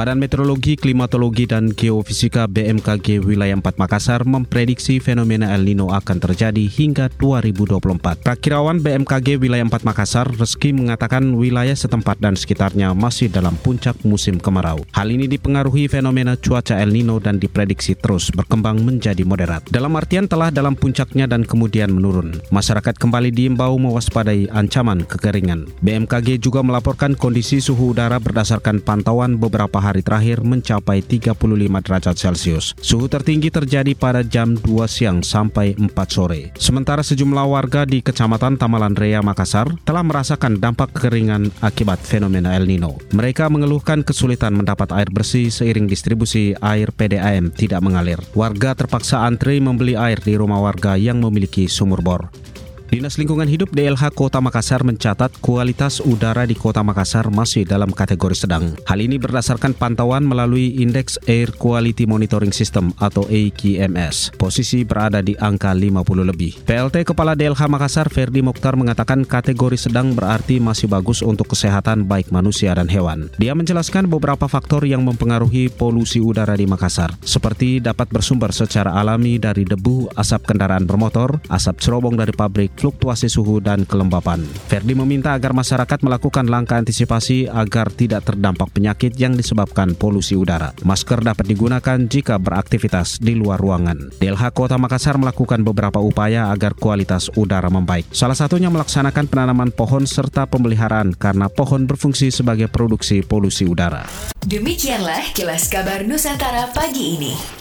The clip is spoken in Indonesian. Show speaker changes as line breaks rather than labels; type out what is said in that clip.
Badan Meteorologi, Klimatologi, dan Geofisika BMKG Wilayah 4 Makassar memprediksi fenomena El Nino akan terjadi hingga 2024. Prakirawan BMKG Wilayah 4 Makassar, Reski mengatakan wilayah setempat dan sekitarnya masih dalam puncak musim kemarau. Hal ini dipengaruhi fenomena cuaca El Nino dan diprediksi terus berkembang menjadi moderat. Dalam artian telah dalam puncaknya dan kemudian menurun. Masyarakat kembali diimbau mewaspadai ancaman kekeringan. BMKG juga melaporkan kondisi suhu udara berdasarkan pantauan beberapa hari terakhir mencapai 35 derajat Celcius. Suhu tertinggi terjadi pada jam 2 siang sampai 4 sore. Sementara sejumlah warga di Kecamatan Tamalan Rea, Makassar telah merasakan dampak kekeringan akibat fenomena El Nino. Mereka mengeluhkan kesulitan mendapat air bersih seiring distribusi air PDAM tidak mengalir. Warga terpaksa antri membeli air di rumah warga yang memiliki sumur bor. Dinas Lingkungan Hidup DLH Kota Makassar mencatat kualitas udara di Kota Makassar masih dalam kategori sedang. Hal ini berdasarkan pantauan melalui Indeks Air Quality Monitoring System atau AQMS. Posisi berada di angka 50 lebih. PLT Kepala DLH Makassar Ferdi Mokhtar mengatakan kategori sedang berarti masih bagus untuk kesehatan baik manusia dan hewan. Dia menjelaskan beberapa faktor yang mempengaruhi polusi udara di Makassar, seperti dapat bersumber secara alami dari debu, asap kendaraan bermotor, asap cerobong dari pabrik, fluktuasi suhu dan kelembapan. Ferdi meminta agar masyarakat melakukan langkah antisipasi agar tidak terdampak penyakit yang disebabkan polusi udara. Masker dapat digunakan jika beraktivitas di luar ruangan. DLH Kota Makassar melakukan beberapa upaya agar kualitas udara membaik. Salah satunya melaksanakan penanaman pohon serta pemeliharaan karena pohon berfungsi sebagai produksi polusi udara.
Demikianlah kilas kabar Nusantara pagi ini.